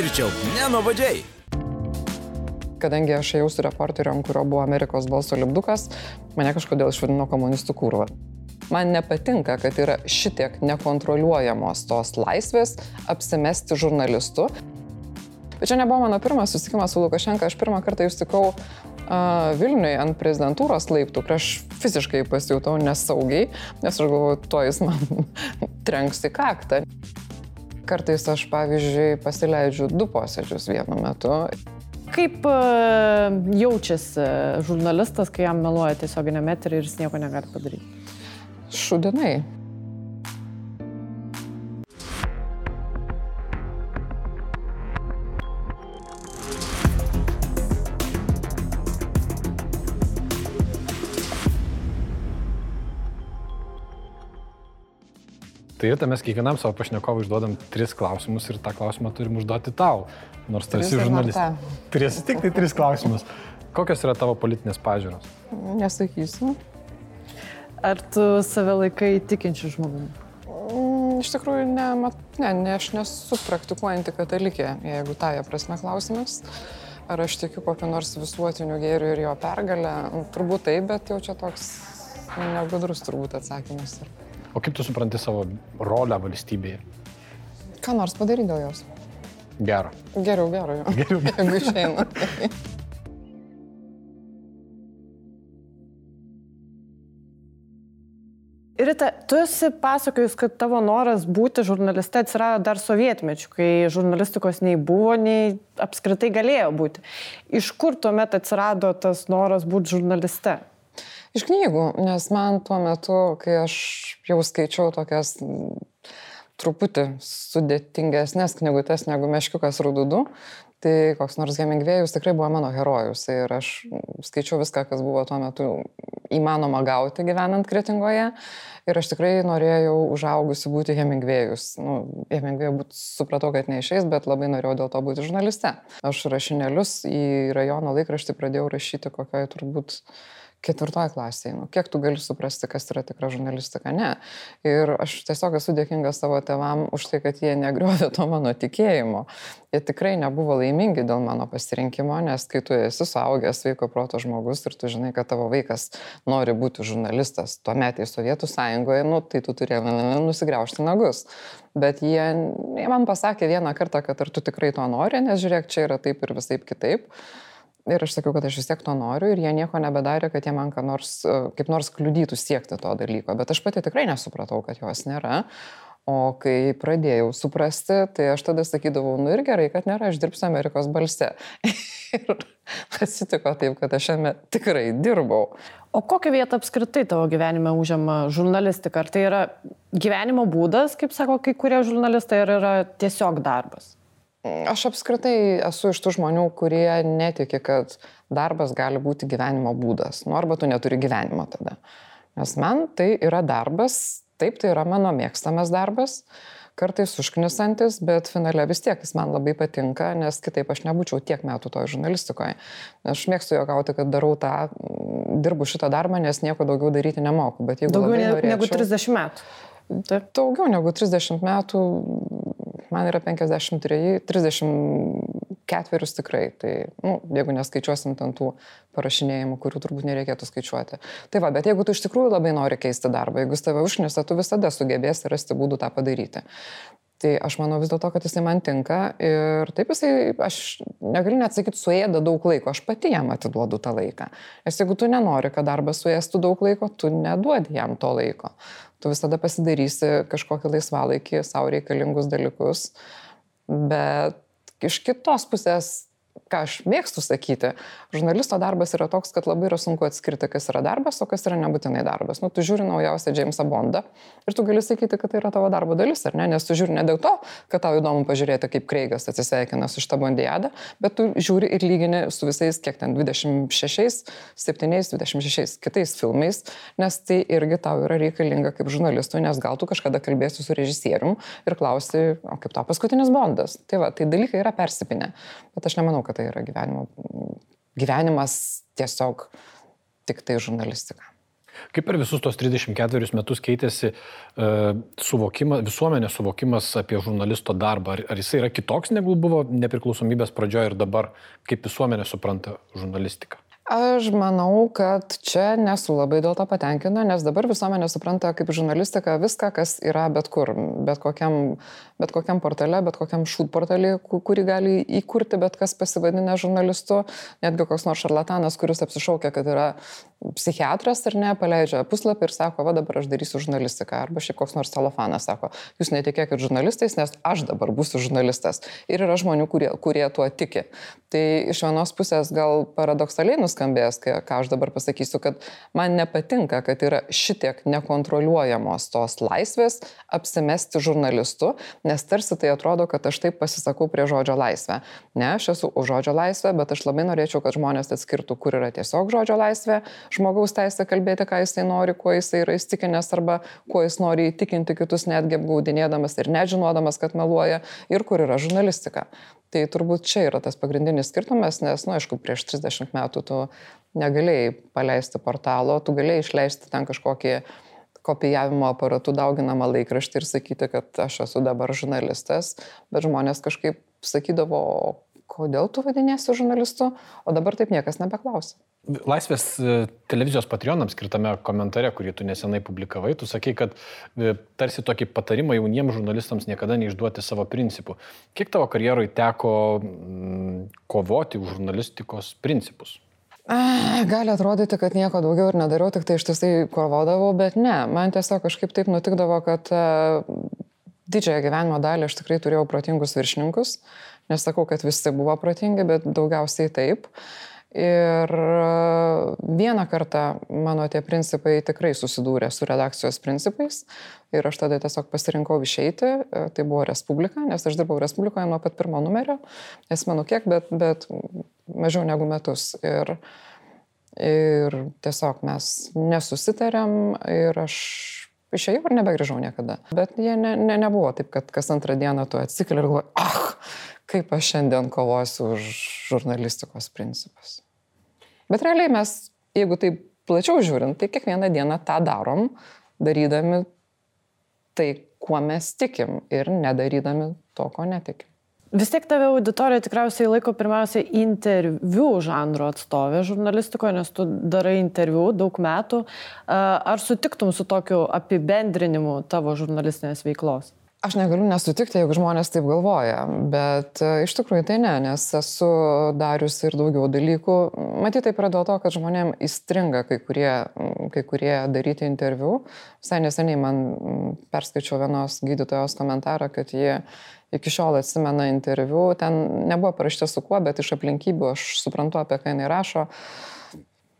Pusryčiau, nenobodžiai. Kadangi aš ėjau su reporteriu, ant kurio buvo Amerikos balso lipdukas, mane kažkodėl išvadino komunistų kurva. Man nepatinka, kad yra šitiek nekontroliuojamos tos laisvės apsimesti žurnalistu. Bet čia nebuvo mano pirmas susitikimas su Lukašenka, aš pirmą kartą jūs tikau Vilniui ant prezidentūros laiptų, kur aš fiziškai pasijutau nesaugiai, nes aš galvoju, to jis man trenks į kaktą. Kartais aš, pavyzdžiui, pasileidžiu du posėdžius vienu metu. Kaip e, jaučiasi žurnalistas, kai jam meluoja tiesioginė metrį ir jis nieko negali padaryti? Šudinai. Tai tai mes kiekvienam savo pašnekovui užduodam tris klausimus ir tą klausimą turim užduoti tau. Nors tu esi Tris žurnalistas. Turėsi tik tai tris klausimus. Kokios yra tavo politinės pažiūros? Nesakysiu. Ar tu save laikai tikinčių žmogumi? Mm, Iš tikrųjų, ne, mat, ne, ne, aš nesu praktikuojanti katalikė, jeigu tąją prasme klausimas. Ar aš tikiu kokiu nors visuotiniu gėriu ir jo pergalę? Turbūt taip, bet jau čia toks negudrus turbūt atsakymas. yra. O kaip tu supranti savo rolę valstybėje? Ką nors padaryti dėl jos? Gero. Geriau, geriau. jau. Geriau. Jeigu išeina. Rita, tu esi pasakojus, kad tavo noras būti žurnaliste atsirado dar sovietmečiu, kai žurnalistikos nei buvo, nei apskritai galėjo būti. Iš kur tuomet atsirado tas noras būti žurnaliste? Iš knygų, nes man tuo metu, kai aš jau skaičiau tokias truputį sudėtingesnės knygutes negu Meškiukas Rududu, tai koks nors Hemingvėjus tikrai buvo mano herojus ir aš skaičiau viską, kas buvo tuo metu įmanoma gauti gyvenant Kretingoje ir aš tikrai norėjau užaugusi būti Hemingvėjus. Nu, Hemingvėjų būt, supratau, kad neišeis, bet labai norėjau dėl to būti žurnaliste. Aš rašinėlius į rajono laikraštį pradėjau rašyti kokioje turbūt ketvirtoje klasėje. Nu, kiek tu gali suprasti, kas yra tikra žurnalistika? Ne. Ir aš tiesiog esu dėkinga savo tevam už tai, kad jie negriovė to mano tikėjimo. Jie tikrai nebuvo laimingi dėl mano pasirinkimo, nes kai tu esi suaugęs sveiko proto žmogus ir tu žinai, kad tavo vaikas nori būti žurnalistas, tuo metai Sovietų sąjungoje, nu, tai tu turėjai nusigriaužti nagus. Bet jie, jie man pasakė vieną kartą, kad ar tu tikrai to nori, nes žiūrėk, čia yra taip ir visai kitaip. Ir aš sakiau, kad aš vis tiek to noriu ir jie nieko nebedarė, kad jie man ką nors, e, kaip nors kliudytų siekti to dalyko. Bet aš pati tikrai nesupratau, kad jos nėra. O kai pradėjau suprasti, tai aš tada sakydavau, nu ir gerai, kad nėra, aš dirbsiu Amerikos balse. ir atsitiko taip, kad aš šiame tikrai dirbau. O kokią vietą apskritai tavo gyvenime užima žurnalistika? Ar tai yra gyvenimo būdas, kaip sako kai kurie žurnalistai, ar yra tiesiog darbas? Aš apskritai esu iš tų žmonių, kurie netiki, kad darbas gali būti gyvenimo būdas. Nu, arba tu neturi gyvenimo tada. Nes man tai yra darbas, taip, tai yra mano mėgstamas darbas, kartais užknisantis, bet finale vis tiek jis man labai patinka, nes kitaip aš nebūčiau tiek metų toje žurnalistikoje. Aš mėgstu juokauti, kad darau tą, dirbu šitą darbą, nes nieko daugiau daryti nemoku. Daugiau ne, norėčiau, negu 30 metų. Taip. Daugiau negu 30 metų, man yra 53, 34 tikrai, tai nu, jeigu neskaičiuosim ten tų parašinėjimų, kurių turbūt nereikėtų skaičiuoti. Tai va, bet jeigu tu iš tikrųjų labai nori keisti darbą, jeigu tave užknisa, tu visada sugebėsi rasti būdų tą padaryti. Tai aš manau vis dėlto, kad jisai man tinka ir taip jisai, aš negaliu net sakyti, suėda daug laiko, aš pati jam atiduodu tą laiką. Nes jeigu tu nenori, kad darbas suėstų daug laiko, tu neduodi jam to laiko. Tu visada pasidarysi kažkokį laisvalaikį, savo reikalingus dalykus. Bet iš kitos pusės ką aš mėgstu sakyti, žurnalisto darbas yra toks, kad labai yra sunku atskirti, kas yra darbas, o kas yra nebūtinai darbas. Nu, tu žiūri naujausią Jamesą Bondą ir tu gali sakyti, kad tai yra tavo darbo dalis, ar ne? Nes tu žiūri ne dėl to, kad tau įdomu pažiūrėti, kaip Kreigas atsisveikina su šitą bondiadą, bet tu žiūri ir lygini su visais, kiek ten 26, 7, 26 kitais filmais, nes tai irgi tau yra reikalinga kaip žurnalistui, nes gal tu kažkada kalbėsi su režisierium ir klausi, o kaip tau paskutinis bondas. Tai va, tai dalykai yra persipinę, bet aš nemanau, kad tai yra gyvenimo, gyvenimas tiesiog tik tai žurnalistika. Kaip per visus tos 34 metus keitėsi uh, suvokimas, visuomenės suvokimas apie žurnalisto darbą? Ar, ar jisai yra kitoks negu buvo nepriklausomybės pradžioje ir dabar, kaip visuomenė supranta žurnalistiką? Aš manau, kad čia nesu labai dėl to patenkinta, nes dabar visuomenė supranta kaip žurnalistika viską, kas yra bet kur, bet kokiam, bet kokiam portale, bet kokiam šūt portalį, kurį gali įkurti bet kas pasivadinę žurnalistu, netgi koks nors šarlatanas, kuris apsišaukia, kad yra psichiatras ar ne, paleidžia puslapį ir sako, va dabar aš darysiu žurnalistiką. Arba šiaip koks nors telefonas sako, jūs netikėkit žurnalistais, nes aš dabar būsiu žurnalistas. Ir yra žmonių, kurie, kurie tuo tiki. Tai iš vienos pusės gal paradoksaliai nuskambės, ką aš dabar pasakysiu, kad man nepatinka, kad yra šitiek nekontroliuojamos tos laisvės apsimesti žurnalistu, nes tarsi tai atrodo, kad aš taip pasisakau prie žodžio laisvę. Ne, aš esu už žodžio laisvę, bet aš labai norėčiau, kad žmonės atskirtų, kur yra tiesiog žodžio laisvė, žmogaus teisę kalbėti, ką jisai nori, kuo jisai yra įstikinęs arba kuo jis nori įtikinti kitus, netgi apgaudinėdamas ir nežinodamas, kad meluoja, ir kur yra žurnalistika. Tai turbūt čia yra tas pagrindinis skirtumas, nes, na, nu, aišku, prieš 30 metų tu negalėjai paleisti portalo, tu galėjai išleisti ten kažkokį kopijavimo aparatų dauginamą laikraštį ir sakyti, kad aš esu dabar žurnalistas, bet žmonės kažkaip sakydavo, kodėl tu vadinėsi žurnalistu, o dabar taip niekas nebeklausia. Laisvės e, televizijos patronams skirtame komentare, kurį tu nesenai publikavai, tu sakai, kad e, tarsi tokį patarimą jauniems žurnalistams niekada neišduoti savo principų. Kiek tavo karjeroj teko mm, kovoti už žurnalistikos principus? Gali atrodyti, kad nieko daugiau ir nedariau, tik tai iš tiesai kovodavau, bet ne, man tiesiog kažkaip taip nutikdavo, kad e, didžiąją gyvenimo dalį aš tikrai turėjau protingus viršininkus. Nesakau, kad visi buvo protingi, bet daugiausiai taip. Uh, Ir e, vieną kartą mano tie principai tikrai susidūrė su redakcijos principais ir aš tada tiesiog pasirinkau išeiti, e, tai buvo Respublika, nes aš dirbau Respublikoje nuo pat pirmo numerio, nesmenu kiek, bet, bet mažiau negu metus. Ir, ir tiesiog mes nesusitarėm ir aš išėjau ir nebegrįžau niekada. Bet jie ne, ne, nebuvo taip, kad kas antrą dieną tu atsikeli ir galvoji, ah, kaip aš šiandien kovosiu už žurnalistikos principus. Bet realiai mes, jeigu taip plačiau žiūrint, tai kiekvieną dieną tą darom, darydami tai, kuo mes tikim ir nedarydami to, ko netikim. Vis tiek tave auditorija tikriausiai laiko pirmiausiai interviu žanro atstovė žurnalistikoje, nes tu darai interviu daug metų. Ar sutiktum su tokiu apibendrinimu tavo žurnalistinės veiklos? Aš negaliu nesutikti, jeigu žmonės taip galvoja, bet e, iš tikrųjų tai ne, nes esu darius ir daugiau dalykų. Matyt, taip yra dėl to, kad žmonėm įstringa kai kurie, kai kurie daryti interviu. Visai neseniai man perskaičiau vienos gydytojos komentarą, kad jie iki šiol atsimena interviu. Ten nebuvo parašyta su kuo, bet iš aplinkybių aš suprantu, apie ką jinai rašo.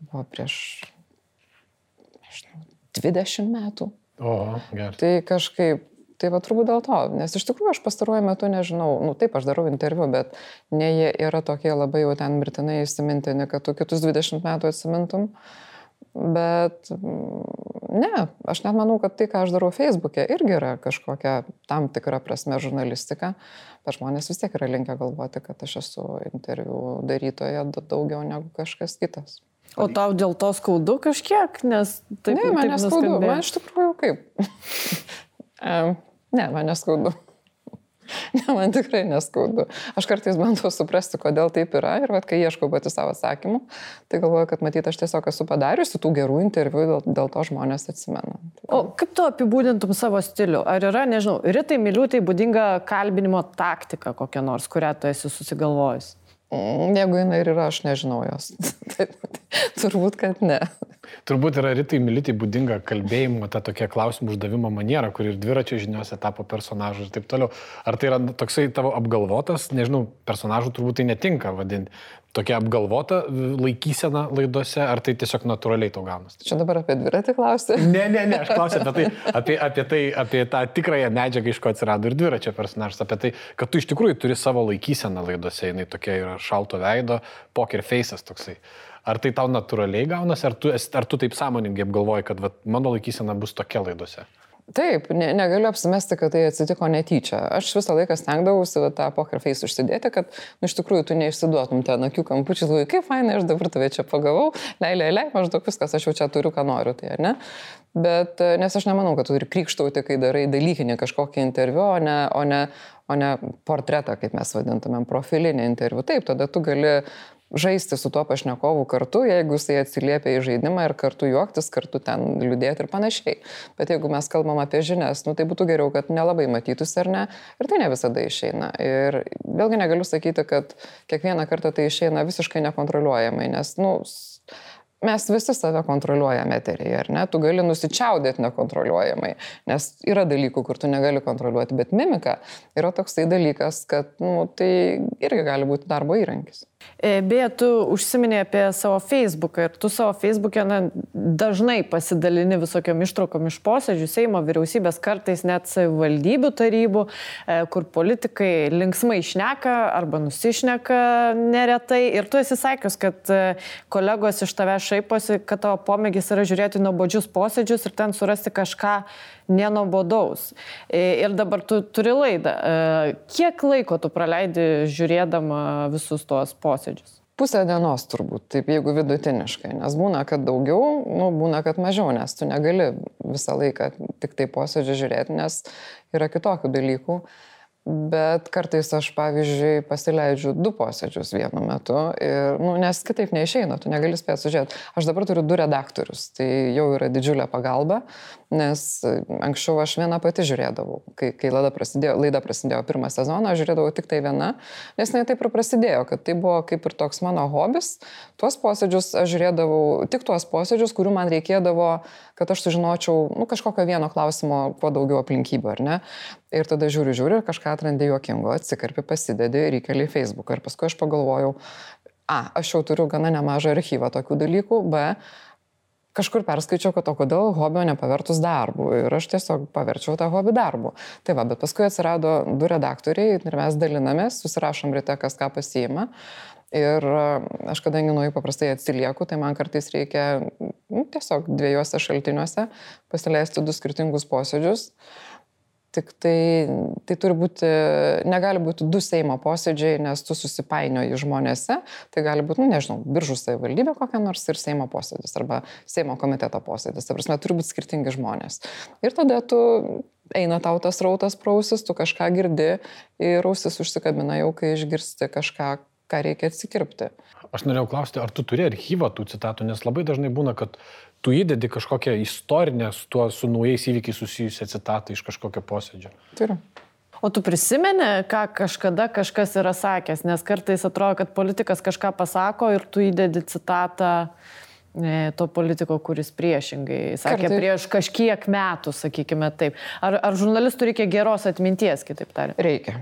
Buvo prieš, nežinau, 20 metų. O, gerai. Tai kažkaip Tai va turbūt dėl to, nes iš tikrųjų aš pastaruoju metu nežinau, nu taip aš darau interviu, bet ne jie yra tokie labai jau ten mirtinai įsimintini, kad tu kitus 20 metų atsimintum. Bet mm, ne, aš net manau, kad tai, ką aš darau Facebook'e, irgi yra kažkokia tam tikra prasme žurnalistika, bet žmonės vis tiek yra linkę galvoti, kad aš esu interviu darytoja daugiau negu kažkas kitas. O tau dėl to skaudu kažkiek, nes taip. Ne, man neskaudu, man iš tikrųjų kaip. Ne, man neskaudu. Ne, man tikrai neskaudu. Aš kartais bandau suprasti, kodėl taip yra ir vat, kai ieškau pati savo atsakymų, tai galvoju, kad matyt, aš tiesiog esu padariusi tų gerų interviu, dėl, dėl to žmonės atsimena. O kaip tu apibūdintum savo stilių? Ar yra, nežinau, rytai miliutai būdinga kalbinimo taktika kokia nors, kurią tu esi susigalvojus? Mm, jeigu jinai ir yra, aš nežinau jos. Tai, turbūt, kad ne. Turbūt yra rytai militai būdinga kalbėjimo, ta tokia klausimų uždavimo maniera, kur ir dviračio žiniuose tapo personažu ir taip toliau. Ar tai yra toksai tavo apgalvotas, nežinau, personažų turbūt tai netinka vadinti, tokia apgalvota laikysena laidose, ar tai tiesiog natūraliai tau gaunas? Čia dabar apie dviratį klausi? Ne, ne, ne, aš klausiu apie tai, apie, apie, tai, apie tą tikrąją medžiagą, iš ko atsirado ir dviračio personažas, apie tai, kad tu iš tikrųjų turi savo laikyseną laidose, jinai tokia yra šalto veido, poker face'as toksai. Ar tai tau natūraliai gaunasi, ar tu, ar tu taip sąmoningai apgalvoji, kad vat, mano laikysena bus tokia laidose? Taip, ne, negaliu apsimesti, kad tai atsitiko netyčia. Aš visą laiką stengdavausi va, tą poker face užsidėti, kad nu, iš tikrųjų tu neišsiduotum ten akių kampučių, galvoju, kaip fainai, aš dabar tave čia pagavau, lei, lei, lei, maždaug viskas, aš jau čia turiu, ką noriu, tai ne? Bet nes aš nemanau, kad turi krikštauti, kai darai dalykinį kažkokį interviu, o ne, o ne, o ne portretą, kaip mes vadintumėm, profilinį interviu. Taip, tada tu gali žaisti su tuo pašnekovu kartu, jeigu jisai atsiliepia į žaidimą ir kartu juoktis, kartu ten liūdėti ir panašiai. Bet jeigu mes kalbam apie žinias, nu, tai būtų geriau, kad nelabai matytųsi ar ne. Ir tai ne visada išeina. Ir vėlgi negaliu sakyti, kad kiekvieną kartą tai išeina visiškai nekontroliuojamai, nes, nu, mes visi save kontroliuojame eteryje, ar ne? Tu gali nusičiaudėti nekontroliuojamai, nes yra dalykų, kur tu negali kontroliuoti, bet mimika yra toksai dalykas, kad nu, tai irgi gali būti darbo įrankis. E, beje, tu užsiminė apie savo Facebooką ir tu savo Facebook'e na, dažnai pasidalini visokiam ištraukom iš posėdžių, Seimo vyriausybės, kartais net savivaldybių tarybų, e, kur politikai linksmai išneka arba nusišneka neretai. Ir tu esi sakęs, kad e, kolegos iš tave šaiposi, kad tavo pomėgis yra žiūrėti nuobodžius posėdžius ir ten surasti kažką nenobodaus. Ir dabar tu turi laidą. Kiek laiko tu praleidi žiūrėdama visus tuos posėdžius? Pusę dienos turbūt, taip jeigu vidutiniškai, nes būna, kad daugiau, nu, būna, kad mažiau, nes tu negali visą laiką tik tai posėdžių žiūrėti, nes yra kitokių dalykų. Bet kartais aš, pavyzdžiui, pasileidžiu du posėdžius vienu metu, ir, nu, nes kitaip neišeina, tu negali spėti sužiūrėti. Aš dabar turiu du redaktorius, tai jau yra didžiulė pagalba, nes anksčiau aš vieną pati žiūrėdavau. Kai, kai laida prasidėjo, laida prasidėjo pirmą sezoną, aš žiūrėdavau tik tai vieną, nes ne taip ir prasidėjo, kad tai buvo kaip ir toks mano hobis. Tuos posėdžius aš žiūrėdavau, tik tuos posėdžius, kurių man reikėdavo, kad aš sužinočiau nu, kažkokio vieno klausimo, kuo daugiau aplinkybių, ar ne. Ir tada žiūriu, žiūriu, kažką atrandi juokingo, atsikarpi, pasidedi ir įkeli į Facebooką. Ir paskui aš pagalvojau, a, aš jau turiu gana nemažą archyvą tokių dalykų, b, kažkur perskaičiau, kad o kodėl hobio nepavertus darbu. Ir aš tiesiog paverčiau tą hobį darbu. Tai va, bet paskui atsirado du redaktoriai ir mes dalinamės, susirašom ryte, kas ką pasiima. Ir aš kadangi nuo jų paprastai atsilieku, tai man kartais reikia nu, tiesiog dviejose šaltiniuose pasileisti du skirtingus posėdžius. Tik tai, tai turi būti, negali būti du Seimo posėdžiai, nes tu susipainioji žmonėse. Tai gali būti, nu, nežinau, biržų savivaldybė kokia nors ir Seimo posėdis arba Seimo komiteto posėdis. Ta prasme, turi būti skirtingi žmonės. Ir tada tu eina tau tas rautas prausis, tu kažką girdi ir ausis užsikabina jau, kai išgirsti kažką, ką reikia atsikirpti. Aš norėjau klausti, ar tu turi archyvą tų citatų, nes labai dažnai būna, kad tu įdedi kažkokią istorinę su, tuo, su naujais įvykiais susijusią citatą iš kažkokio posėdžio. Turiu. O tu prisimeni, ką kažkada kažkas yra sakęs, nes kartais atrodo, kad politikas kažką pasako ir tu įdedi citatą to politiko, kuris priešingai sakė Kartai... prieš kažkiek metų, sakykime taip. Ar, ar žurnalistų reikia geros atminties, kitaip tariant? Reikia.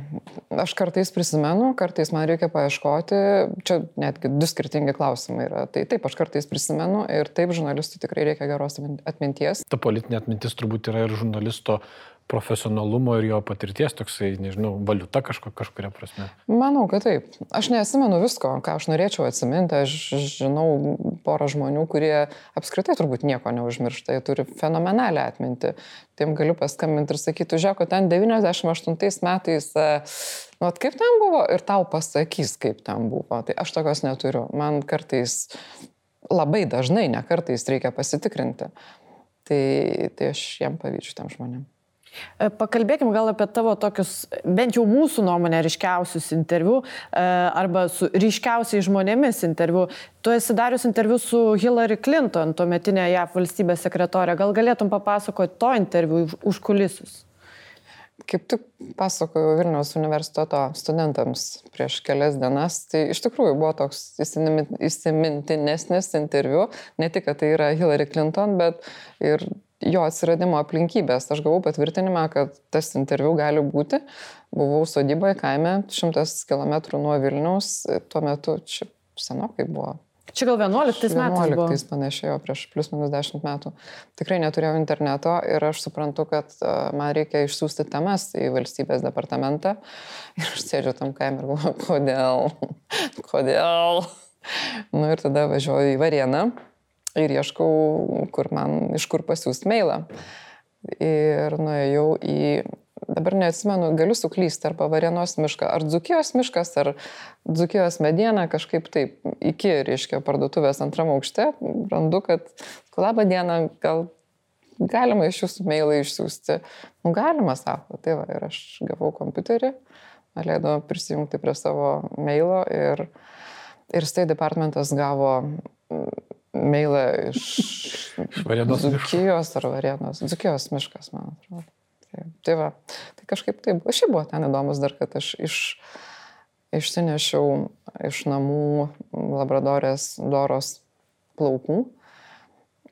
Aš kartais prisimenu, kartais man reikia paieškoti, čia netgi du skirtingi klausimai yra. Tai taip, aš kartais prisimenu ir taip žurnalistų tikrai reikia geros atminties. Ta politinė atmintis turbūt yra ir žurnalisto profesionalumo ir jo patirties toksai, nežinau, valiuta kažko, kažkuria prasme? Manau, kad taip. Aš neatsimenu visko, ką aš norėčiau atsiminti. Aš žinau porą žmonių, kurie apskritai turbūt nieko neužmiršta, jie turi fenomenalią atmintį. Tiem galiu paskambinti ir sakyti, žiūrėk, ten 98 metais, nu, kaip ten buvo ir tau pasakys, kaip ten buvo. Tai aš tokios neturiu. Man kartais, labai dažnai, ne kartais reikia pasitikrinti. Tai, tai aš jiem pavyzdžiu tam žmonėm. E, pakalbėkime gal apie tavo tokius, bent jau mūsų nuomonė, ryškiausius interviu e, arba su ryškiausiais žmonėmis interviu. Tu esi darius interviu su Hillary Clinton, tuometinė JAV valstybės sekretorė. Gal galėtum papasakoti to interviu už kulisius? Kaip tik pasakojau Vilniaus universiteto studentams prieš kelias dienas, tai iš tikrųjų buvo toks įsimintinesnis interviu, ne tik, kad tai yra Hillary Clinton, bet ir jo atsiradimo aplinkybės. Aš gavau patvirtinimą, kad tas interviu gali būti. Buvau sodyboje kaime, šimtas kilometrų nuo Vilniaus, tuo metu čia senokai buvo. Čia gal 11 metais. 11 panašiai, prieš plus minus 10 metų. Tikrai neturėjau interneto ir aš suprantu, kad man reikia išsiųsti temas į valstybės departamentą. Ir aš sėdžiu tam kaime ir galvoju, kodėl, kodėl. Nu ir tada važiuoju į Varieną ir ieškau, kur man, iš kur pasiūsti mailą. ir nuėjau į, dabar neatsimenu, galiu suklysti, arba Varienos mišką, ar Dzukijos miškas, ar Dzukijos mediena, kažkaip taip, iki, reiškia, parduotuvės antram aukšte, randu, kad labą dieną, gal galima iš jūsų mailą išsiųsti. Nu, galima, sako, tai va, ir aš gavau kompiuterį, leido prisijungti prie savo mailo ir, ir State Departmentas gavo mailą iš, iš Varėnos Dzukijos ar Varėnos. Dzukijos miškas, man atrodo. Tai, tai va, tai kažkaip taip. Šiaip buvo ten įdomus dar, kad aš iš, išsinešiau iš namų Labradorės Doros plaukų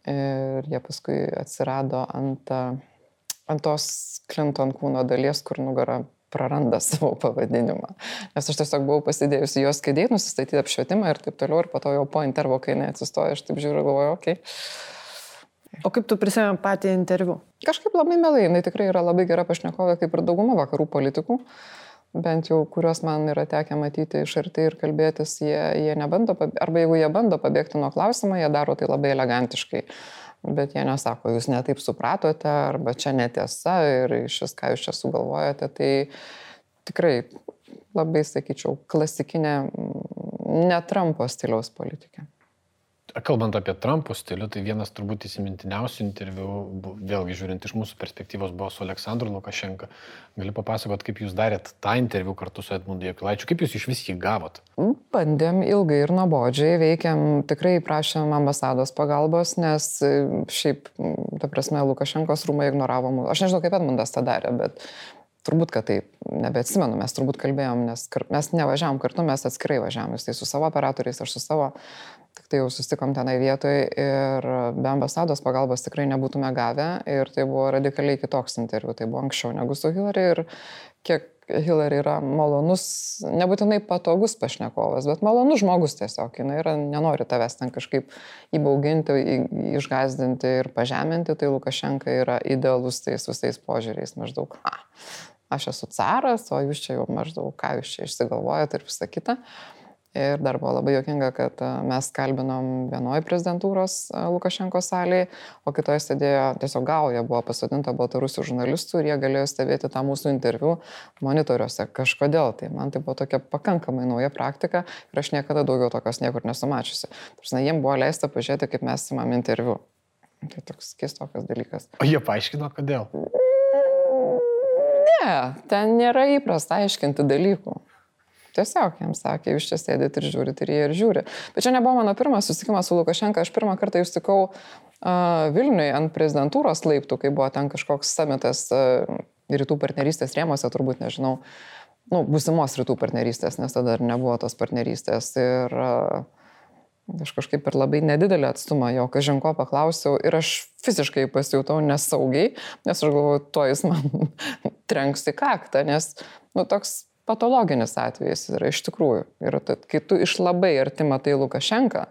ir jie paskui atsirado ant, ant tos Clinton kūno dalies, kur nugara praranda savo pavadinimą. Nes aš tiesiog buvau pasidėjusi jos kėdėjai, nusistatyti apšvietimą ir taip toliau, ir po to jau po intervo, kai jinai atsistoja, aš taip žiūriu, galvoju, okei. Okay. O kaip tu prisimėjai patį interviu? Kažkaip labai melai, jinai tikrai yra labai gera pašnekovė, kaip ir dauguma vakarų politikų, bent jau kuriuos man yra tekę matyti iš arti ir kalbėtis, jie, jie nebando, arba jeigu jie bando pabėgti nuo klausimo, jie daro tai labai elegantiškai bet jie nesako, jūs netaip supratote, arba čia netiesa ir šis, ką jūs čia sugalvojate, tai tikrai labai, sakyčiau, klasikinė ne Trumpo stiliaus politikė. Kalbant apie Trumpo stilių, tai vienas turbūt įsimintiniausių interviu, vėlgi žiūrint iš mūsų perspektyvos, buvo su Aleksandru Lukašenka. Gali papasakot, kaip jūs darėt tą interviu kartu su Edmundu Jekilaičiu, kaip jūs iš vis jį gavot? Bandėm ilgai ir nuobodžiai, veikiam, tikrai prašėm ambasados pagalbos, nes e, šiaip, ta prasme, Lukašenkos rūmai ignoravo mūsų. Aš nežinau, kaip Edmundas tą darė, bet Turbūt, kad taip, nebeatsimenu, mes turbūt kalbėjom, nes mes nevažiavam kartu, mes atskirai važiavam, jis tai su savo operatoriais, aš su savo Tik tai jau susitikom tenai vietoje ir be ambasados pagalbos tikrai nebūtume gavę ir tai buvo radikaliai kitoks interviu, tai buvo anksčiau negu su Hillary ir kiek Hillary yra malonus, nebūtinai patogus pašnekovas, bet malonus žmogus tiesiog, jinai yra, nenori tavęs ten kažkaip įbauginti, išgazdinti ir pažeminti, tai Lukašenka yra idealus tais visais požiūriais maždaug, a, aš esu caras, o jūs čia jau maždaug, ką jūs čia išsigalvojate ir visa kita. Uh, Ir dar buvo labai jokinga, kad e, mes kalbinom vienoje prezidentūros e, Lukašenko salėje, o kitoje sėdėjo tiesiog gauja, buvo pasodinta baltarusių žurnalistų ir jie galėjo stebėti tą mūsų interviu monitoriuose kažkodėl. Tai man tai buvo tokia pakankamai nauja praktika ir aš niekada daugiau tokios niekur nesumačiusi. Tarsi, jiems buvo leista pažiūrėti, kaip mes imam interviu. Tai toks keistokas dalykas. O jie paaiškino, kodėl? Ne, ten nėra įprasta aiškinti dalykų. Tiesiog jiems sakė, jūs čia sėdit ir žiūrit ir jie ir žiūri. Bet čia nebuvo mano pirmas susitikimas su Lukašenka, aš pirmą kartą jūs sutikau uh, Vilniui ant prezidentūros laiptų, kai buvo ten kažkoks samitas uh, rytų partnerystės rėmose, turbūt nežinau, nu, būsimos rytų partnerystės, nes tada dar nebuvo tos partnerystės. Ir uh, Aš kažkaip ir labai nedidelį atstumą jo kažinko paklausiau ir aš fiziškai pasijutau nesaugiai, nes aš galvoju, to jis man trenks į kaktą, nes, nu, toks patologinis atvejis yra iš tikrųjų. Ir kai tu iš labai arti matai Lukašenką,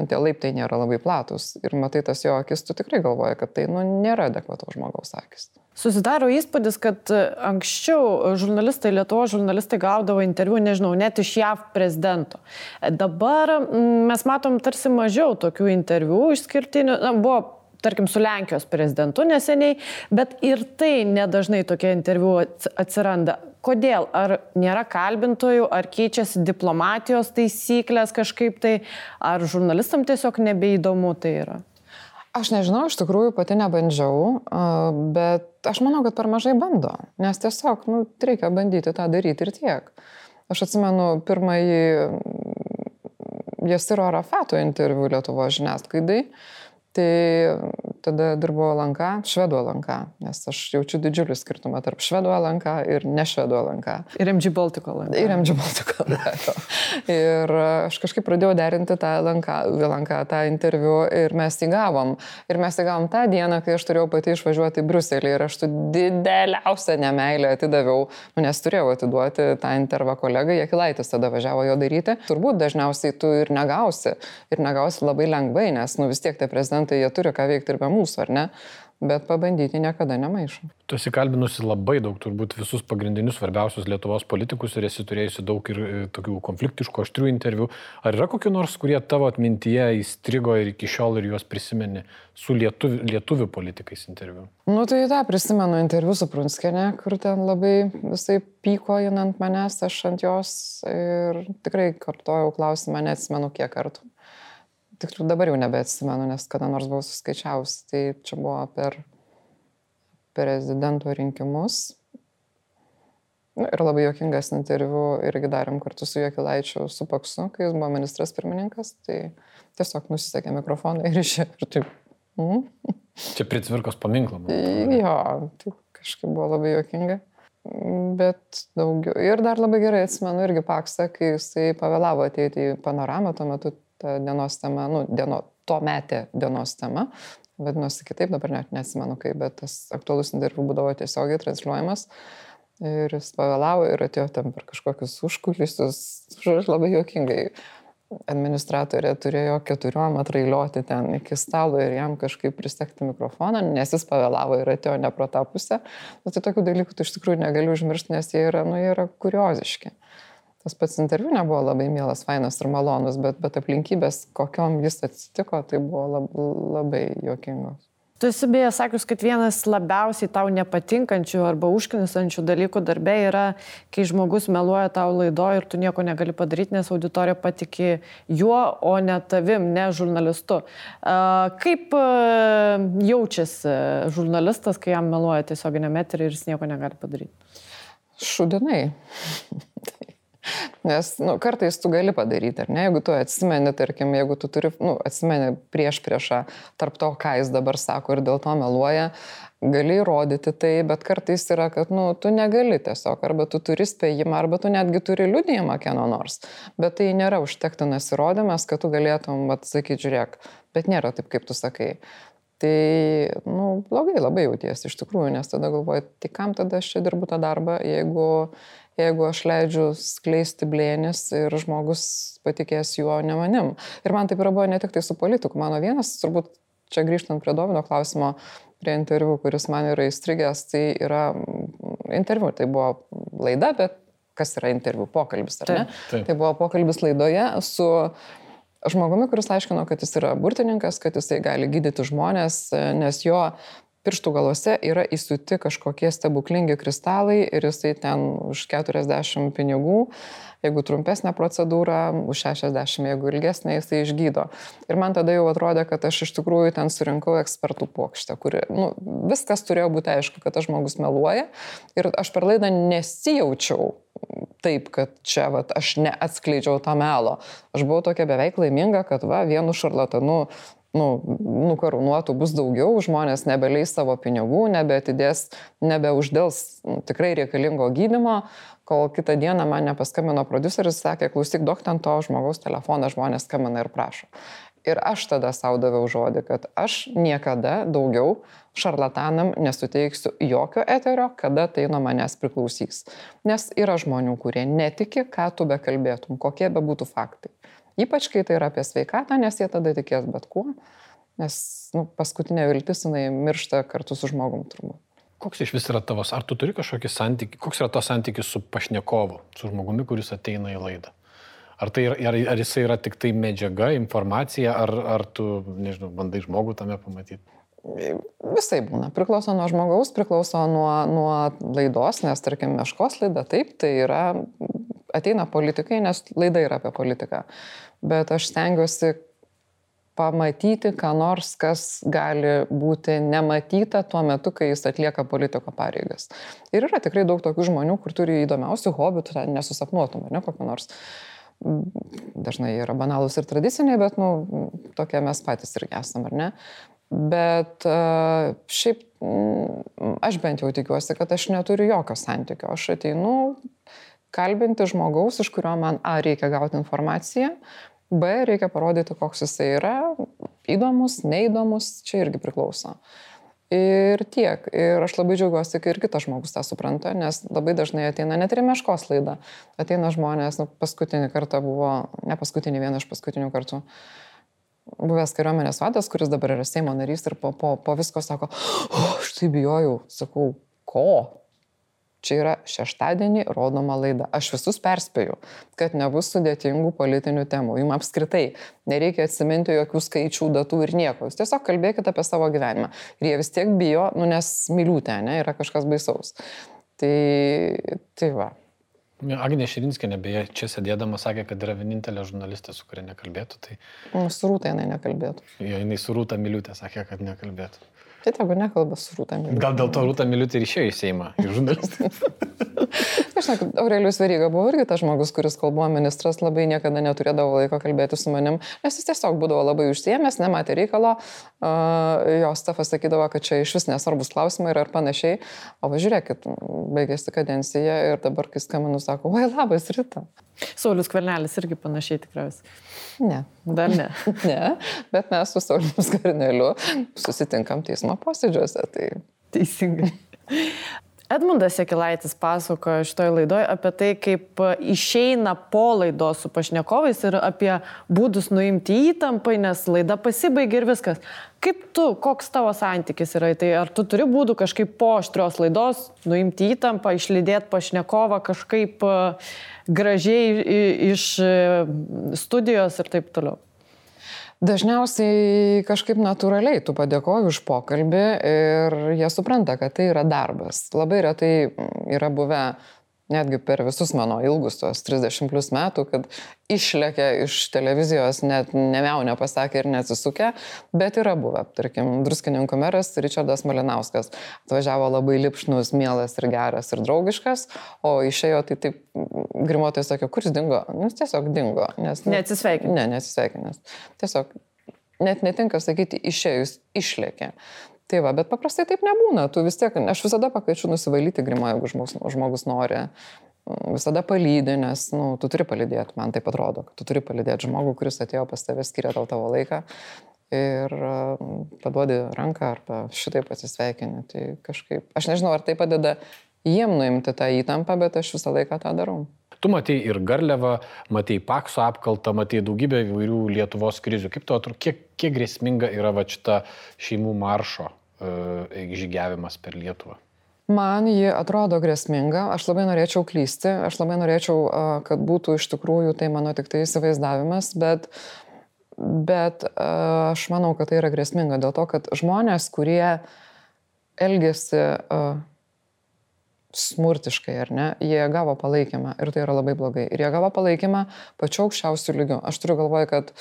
tie laiptai nėra labai platus ir matai tas jo akis, tu tikrai galvoji, kad tai nu, nėra adekvato žmogaus akis. Susidaro įspūdis, kad anksčiau žurnalistai, Lietuvo žurnalistai gaudavo interviu, nežinau, net iš JAV prezidento. Dabar mm, mes matom tarsi mažiau tokių interviu išskirtinių. Na, buvo tarkim, su Lenkijos prezidentu neseniai, bet ir tai nedažnai tokie interviu atsiranda. Kodėl? Ar nėra kalbintojų, ar keičiasi diplomatijos taisyklės kažkaip tai, ar žurnalistam tiesiog nebeįdomu tai yra? Aš nežinau, iš tikrųjų pati nebandžiau, bet aš manau, kad per mažai bando, nes tiesiog nu, reikia bandyti tą daryti ir tiek. Aš atsimenu pirmąjį Jasiro Arafato interviu Lietuvo žiniasklaidai. Tai tada dirbo Lanka, švedų Lanka, nes aš jaučiu didžiulį skirtumą tarp švedų Lanka ir ne švedų Lanka. Ir MG Baltiko Lanka. Ir MG Baltiko Lanka. ir aš kažkaip pradėjau derinti tą Lanka, Lanka, tą interviu ir mes jį gavom. Ir mes jį gavom tą dieną, kai aš turėjau pati išvažiuoti į Bruselį ir aš tu dideliausią nemailę atidaviau, nu, nes turėjau atiduoti tą intervą kolegai, Jekilaitis tada važiavo jo daryti. Turbūt dažniausiai tu ir negausi. Ir negausi labai lengvai, nes nu, vis tiek tie prezidentai, jie turi ką veikti ir be mūsų, ar ne? bet pabandyti niekada nemaišo. Tu esi kalbinusi labai daug, turbūt visus pagrindinius svarbiausius Lietuvos politikus ir esi turėjusi daug ir e, tokių konfliktiškų, aštrių interviu. Ar yra kokiu nors, kurie tavo atmintyje įstrigo ir iki šiol ir juos prisimeni su lietuvių, lietuvių politikais interviu? Nu tai tą prisimenu interviu su Prunskienė, kur ten labai visai pyko jinant manęs, aš ant jos ir tikrai kartojau klausimą, neatsimenu kiek kartų tiksliau dabar jau nebeatsimenu, nes kada nors buvau suskaičiavus, tai čia buvo per prezidento rinkimus. Nu, ir labai jokingas interviu irgi darėm kartu su Jokilaičiu, su Paksu, kai jis buvo ministras pirmininkas, tai tiesiog nusisekė mikrofoną ir išėjo ir taip. Mm. Čia prie cvirkos paminklo. Jo, tai kažkaip buvo labai jokinga. Bet daugiau. Ir dar labai gerai atsimenu irgi Paksą, kai jisai pavėlavo ateiti į panoramą, tuo metu ta dienos tema, nu, dieno, to metė dienos tema, vadinosi kitaip, dabar net neatsimenu kaip, bet tas aktualus interviu būdavo tiesiogiai transliuojamas. Ir jis pavėlavo ir atėjo ten per kažkokius užkulisius, žodžiu, labai juokingai. Administratorė turėjo keturiom atrailioti ten iki stalo ir jam kažkaip pristekti mikrofoną, nes jis pavėlavo ir atėjo ne pro tą pusę. Bet tai tokių dalykų tu iš tikrųjų negali užmiršti, nes jie yra, nu, jie yra kurioziški. Mhm tas pats interviu nebuvo labai mielas, fainas ir malonus, bet, bet aplinkybės, kokiom jis atsitiko, tai buvo lab, labai juokingos. Tu esi beje sakius, kad vienas labiausiai tau nepatinkančių arba užknisančių dalykų darbė yra, kai žmogus meluoja tau laido ir tu nieko negali padaryti, nes auditorija patiki juo, o ne tavim, ne žurnalistu. Kaip jaučiasi žurnalistas, kai jam meluoja tiesioginė metrė ir jis nieko negali padaryti? Šudinai. Nes nu, kartais tu gali padaryti, ar ne? Jeigu tu atsimeni, tarkim, jeigu tu turi, nu, atsimeni prieš priešą tarp to, ką jis dabar sako ir dėl to meluoja, gali įrodyti tai, bet kartais yra, kad nu, tu negali tiesiog, arba tu turi spėjimą, arba tu netgi turi liūdėjimą kieno nors. Bet tai nėra užtektinas įrodymas, kad tu galėtum atsakyti, žiūrėk, bet nėra taip, kaip tu sakai. Tai, nu, blogai labai jautiesi iš tikrųjų, nes tada galvoji, tai kam tada aš čia dirbu tą darbą, jeigu, jeigu aš leidžiu skleisti blėnis ir žmogus patikės juo, ne manim. Ir man taip yra buvo ne tik tai su politiku. Mano vienas, turbūt čia grįžtant prie Dovino klausimo, prie interviu, kuris man yra įstrigęs, tai yra mm, interviu, tai buvo laida, bet kas yra interviu, pokalbis, ar ne? Taip. Tai buvo pokalbis laidoje su žmogumi, kuris aiškino, kad jis yra burtininkas, kad jisai gali gydyti žmonės, nes jo pirštų galuose yra įsiūti kažkokie stebuklingi kristalai ir jisai ten už 40 pinigų, jeigu trumpesnė procedūra, už 60, jeigu ilgesnė, jisai išgydo. Ir man tada jau atrodė, kad aš iš tikrųjų ten surinkau ekspertų plokštę, kuri, nu, viskas turėjo būti aišku, kad tas žmogus meluoja ir aš per laidą nesijaučiau taip, kad čia vat, aš neatskleidžiau tą melo. Aš buvau tokia beveik laiminga, kad va, vienu šarlatanu nu, nukarūnuotų bus daugiau, žmonės nebeleis savo pinigų, nebeatidės, nebeuždėls nu, tikrai reikalingo gydimo, kol kitą dieną man nepaskambino produceris, sakė, klausyk, duok ten to žmogaus telefoną, žmonės skambina ir prašo. Ir aš tada savo daviau žodį, kad aš niekada daugiau šarlatanam nesuteiksiu jokio eterio, kada tai nuo manęs priklausys. Nes yra žmonių, kurie netiki, ką tu bekalbėtum, kokie be būtų faktai. Ypač kai tai yra apie sveikatą, nes jie tada tikės bet kuo, nes nu, paskutinė viltis jinai miršta kartu su žmogum turbūt. Koks iš vis yra tavas, ar tu turi kažkokį santykį, koks yra to santykis su pašnekovu, su žmogumi, kuris ateina į laidą? Ar, tai, ar, ar jisai yra tik tai medžiaga, informacija, ar, ar tu, nežinau, bandai žmogų tame pamatyti? Visai būna. Priklauso nuo žmogaus, priklauso nuo, nuo laidos, nes, tarkim, meškos laida taip, tai yra ateina politikai, nes laida yra apie politiką. Bet aš stengiuosi pamatyti, ką nors, kas gali būti nematyta tuo metu, kai jis atlieka politiko pareigas. Ir yra tikrai daug tokių žmonių, kur turi įdomiausių hobių, tu nesusapnuotum, ne, kokio nors. Dažnai yra banalūs ir tradiciniai, bet, nu, tokie mes patys irgi esame, ar ne? Bet uh, šiaip aš bent jau tikiuosi, kad aš neturiu jokio santykio. Aš ateinu, kalbinti žmogaus, iš kurio man A reikia gauti informaciją, B reikia parodyti, koks jisai yra, įdomus, neįdomus, čia irgi priklauso. Ir tiek. Ir aš labai džiaugiuosi, kai ir kitas žmogus tą supranta, nes labai dažnai ateina net ir meškos laida. Ateina žmonės, nu, paskutinį kartą buvo, ne paskutinį, vieną iš paskutinių kartų. buvęs kariuomenės vadas, kuris dabar yra Seimo narys ir po, po, po visko sako, o, aš tai bijojau, sakau, ko? Čia yra šeštadienį rodoma laida. Aš visus perspėju, kad nebus sudėtingų politinių temų. Jums apskritai nereikia atsiminti jokių skaičių, datų ir nieko. Jūs tiesiog kalbėkite apie savo gyvenimą. Ir jie vis tiek bijo, nu nes miliūtė, ne, yra kažkas baisaus. Tai, tai va. Agnė Širinskinė, beje, čia sėdėdama sakė, kad yra vienintelė žurnalistė, su kuria nekalbėtų. Tai... Nu, surūta jinai nekalbėtų. Jo, jinai surūta miliutė sakė, kad nekalbėtų. Tai tegu nekalba su Rūta Miliutė. Gal dėl to Rūta Miliutė ir išėjo į Seimą, į žurnalistą. Aš žinau, Aurelijus Veryga buvo irgi tas žmogus, kuris, kol buvo ministras, labai niekada neturėdavo laiko kalbėti su manim, nes jis tiesiog būdavo labai užsiemęs, nematė reikalo, uh, jo stafas sakydavo, kad čia iš vis nesvarbus klausimai ir panašiai. O važiuokit, baigėsi kadencija ir dabar, kai skaminu, sako, oi labas ryta. Saulis Kvernelis irgi panašiai tikriausiai. Ne. Dar ne. ne, bet mes su Sauliu Skverneliu susitinkam teismo posėdžiuose. Tai... Teisingai. Edmundas Sekilaitis pasakojo šitoje laidoje apie tai, kaip išeina po laidos su pašnekovais ir apie būdus nuimti įtampą, nes laida pasibaigė ir viskas. Kaip tu, koks tavo santykis yra? Tai ar tu turi būdų kažkaip po aštrios laidos nuimti įtampą, išlydėti pašnekovą kažkaip gražiai iš studijos ir taip toliau? Dažniausiai kažkaip natūraliai tu padėkoji už pokalbį ir jie supranta, kad tai yra darbas. Labai retai yra buvę netgi per visus mano ilgus tos 30 plus metų, kad išlėkė iš televizijos, net nemiau nepasakė ir neatsisukė, bet yra buvę, tarkim, druskininkų meras Richardas Malinauskas atvažiavo labai lipšnus, mielas ir geras ir draugiškas, o išėjo tai taip, grimuotojai sakė, kuris dingo, nu, tiesiog dingo. Nes, nu, neatsisveikinęs. Ne, neatsisveikinęs. Tiesiog net netinka sakyti išėjus, išlėkė. Tai va, bet paprastai taip nebūna. Tu vis tiek, aš visada pakviečiu nusivalyti grimą, jeigu žmogus, žmogus nori. Visada palydė, nes, nu, tu turi palydėti, man tai atrodo, kad tu turi palydėti žmogų, kuris atėjo pas tave, skiria tau tavo laiką ir paduodi ranką arba šitai pasisveikinti. Tai kažkaip, aš nežinau, ar tai padeda jiem nuimti tą įtampą, bet aš visą laiką tą darau. Tu matei ir Garliavą, matei Pakso apkaltą, matei daugybę įvairių Lietuvos krizių. Kaip tu atrodo, kiek, kiek grėsminga yra va šita šeimų maršo žygiavimas per Lietuvą? Man ji atrodo grėsminga, aš labai norėčiau klysti, aš labai norėčiau, kad būtų iš tikrųjų tai mano tik tai įsivaizdavimas, bet, bet aš manau, kad tai yra grėsminga dėl to, kad žmonės, kurie elgesi smurtiškai, ar ne, jie gavo palaikymą ir tai yra labai blogai. Ir jie gavo palaikymą pačiu aukščiausiu lygiu. Aš turiu galvoje, kad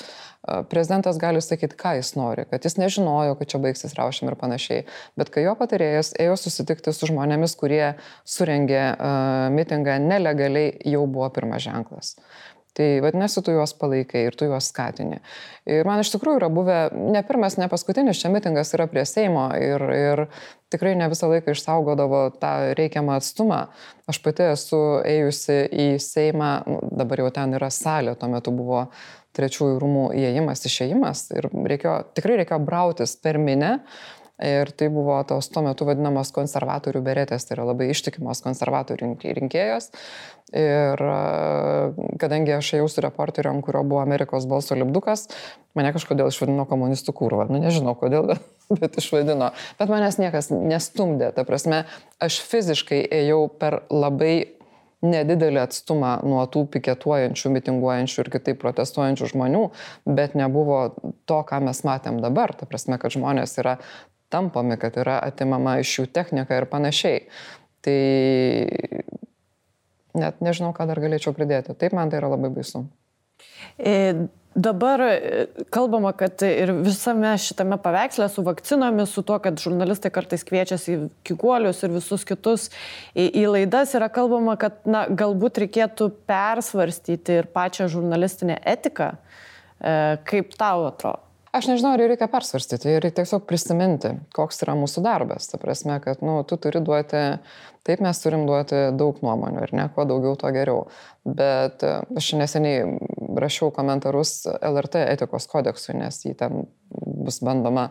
prezidentas gali sakyti, ką jis nori, kad jis nežinojo, kad čia baigsis raušim ir panašiai. Bet kai jo patarėjas ėjo susitikti su žmonėmis, kurie surengė uh, mitingą nelegaliai, jau buvo pirmas ženklas. Tai vadinasi, tu juos palaikai ir tu juos skatini. Ir man iš tikrųjų yra buvę ne pirmas, ne paskutinis čia mitingas yra prie Seimo ir, ir tikrai ne visą laiką išsaugodavo tą reikiamą atstumą. Aš pati esu ėjusi į Seimą, nu, dabar jau ten yra salė, tuo metu buvo trečiųjų rūmų įėjimas, išėjimas ir reikėjo, tikrai reikėjo brautis per minę. Ir tai buvo tos tuo metu vadinamos konservatorių beretės, tai yra labai ištikimos konservatorių rinkėjos. Ir kadangi aš ėjau su reporteriu, ant kurio buvo Amerikos balso lipdukas, mane kažkodėl išvadino komunistų kurvą. Nu nežinau kodėl, bet išvadino. Bet manęs niekas nestumdė. Ta prasme, aš fiziškai ėjau per labai nedidelį atstumą nuo tų piketuojančių, mitinguojančių ir kitaip protestuojančių žmonių, bet nebuvo to, ką mes matėm dabar. Ta prasme, kad žmonės yra tampomi, kad yra atimama iš jų technika ir panašiai. Tai net nežinau, ką dar galėčiau pridėti. Taip, man tai yra labai baisu. E, dabar e, kalbama, kad ir visame šitame paveiksle su vakcinomis, su tuo, kad žurnalistai kartais kviečiasi į kikuolius ir visus kitus į, į laidas, yra kalbama, kad na, galbūt reikėtų persvarstyti ir pačią žurnalistinę etiką. E, kaip tau atrodo? Aš nežinau, ar reikia persvarstyti, reikia tiesiog prisiminti, koks yra mūsų darbas. Ta prasme, kad nu, tu turi duoti, taip mes turim duoti daug nuomonių ir ne, kuo daugiau, to geriau. Bet e, aš neseniai rašiau komentarus LRT etikos kodeksui, nes jį ten bus bandoma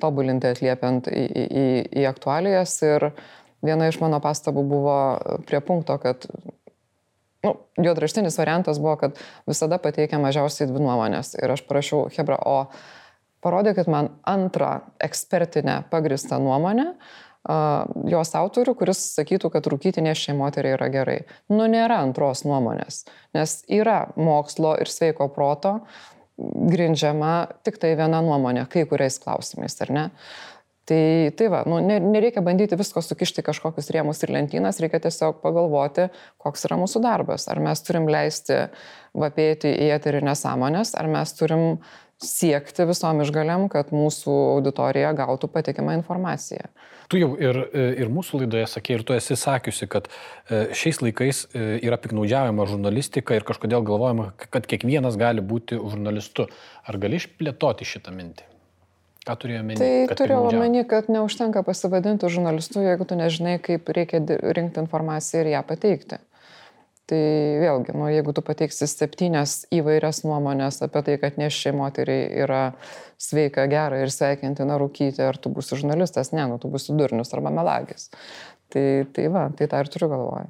tobulinti atliepiant į, į, į, į aktualijas. Ir viena iš mano pastabų buvo prie punkto, kad nu, juodraštinis variantas buvo, kad visada pateikia mažiausiai dvi nuomonės. Ir aš parašiau, Hebra, o parodykit man antrą ekspertinę pagristą nuomonę, jos autorių, kuris sakytų, kad rūkyti neščiai moteriai yra gerai. Nu, nėra antros nuomonės, nes yra mokslo ir sveiko proto grindžiama tik tai viena nuomonė, kai kuriais klausimais, ar ne? Tai, tai va, nu, nereikia bandyti visko sukišti kažkokius rėmus ir lentynas, reikia tiesiog pagalvoti, koks yra mūsų darbas. Ar mes turim leisti vapėti į eterį nesąmonės, ar mes turim siekti visom išgaliam, kad mūsų auditorija gautų patikimą informaciją. Tu jau ir, ir mūsų laidoje sakė, ir tu esi sakiusi, kad e, šiais laikais e, yra piknaudžiavima žurnalistika ir kažkodėl galvojama, kad kiekvienas gali būti žurnalistu. Ar gali išplėtoti šitą mintį? Ką turėjo omeny? Tai turėjau omeny, kad neužtenka pasivadinti žurnalistu, jeigu tu nežinai, kaip reikia rinkti informaciją ir ją pateikti. Tai vėlgi, nu, jeigu tu pateiksi septynias įvairias nuomonės apie tai, kad neščiai moteriai yra sveika, gera ir sveikintina rūkyti, ar tu būsi žurnalistas, ne, nu, tu būsi durnius arba melagis. Tai, tai va, tai tą ir turiu galvoje.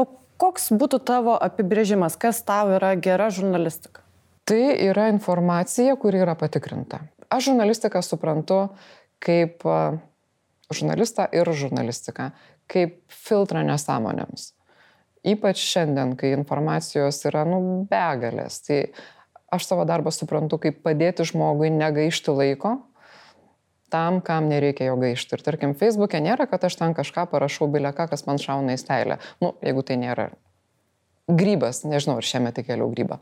O koks būtų tavo apibrėžimas, kas tau yra gera žurnalistika? Tai yra informacija, kuri yra patikrinta. Aš žurnalistiką suprantu kaip žurnalistą ir žurnalistiką, kaip filtrą nesąmonėms Ypač šiandien, kai informacijos yra nu, begalės. Tai aš savo darbą suprantu kaip padėti žmogui negaišti laiko tam, kam nereikia jo gaišti. Ir tarkim, Facebook'e nėra, kad aš ten kažką parašau bileką, kas man šauna į steilę. Nu, jeigu tai nėra grybas, nežinau, ar šiame tik keliau grybą.